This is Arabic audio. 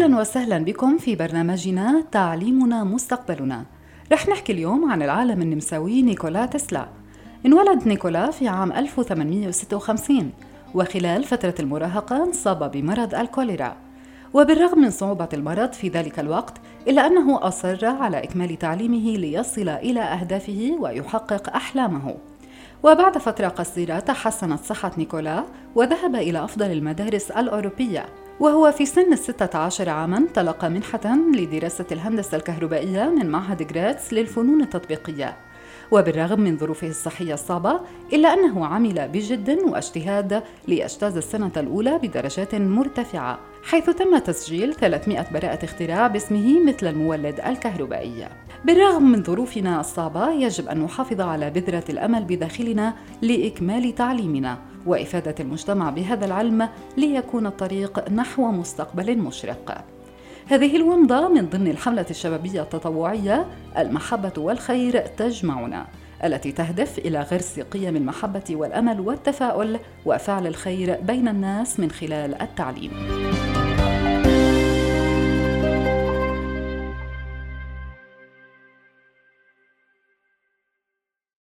أهلا وسهلا بكم في برنامجنا تعليمنا مستقبلنا. رح نحكي اليوم عن العالم النمساوي نيكولا تسلا. انولد نيكولا في عام 1856 وخلال فترة المراهقة انصاب بمرض الكوليرا. وبالرغم من صعوبة المرض في ذلك الوقت إلا أنه أصر على إكمال تعليمه ليصل إلى أهدافه ويحقق أحلامه. وبعد فترة قصيرة تحسنت صحة نيكولا وذهب إلى أفضل المدارس الأوروبية. وهو في سن الستة عشر عاما تلقى منحة لدراسة الهندسة الكهربائية من معهد جراتس للفنون التطبيقية. وبالرغم من ظروفه الصحية الصعبة إلا أنه عمل بجد واجتهاد ليجتاز السنة الأولى بدرجات مرتفعة حيث تم تسجيل 300 براءة اختراع باسمه مثل المولد الكهربائي. بالرغم من ظروفنا الصعبة يجب أن نحافظ على بذرة الأمل بداخلنا لإكمال تعليمنا. وإفادة المجتمع بهذا العلم ليكون الطريق نحو مستقبل مشرق هذه الومضة من ضمن الحملة الشبابية التطوعية المحبة والخير تجمعنا التي تهدف إلى غرس قيم المحبة والأمل والتفاؤل وفعل الخير بين الناس من خلال التعليم.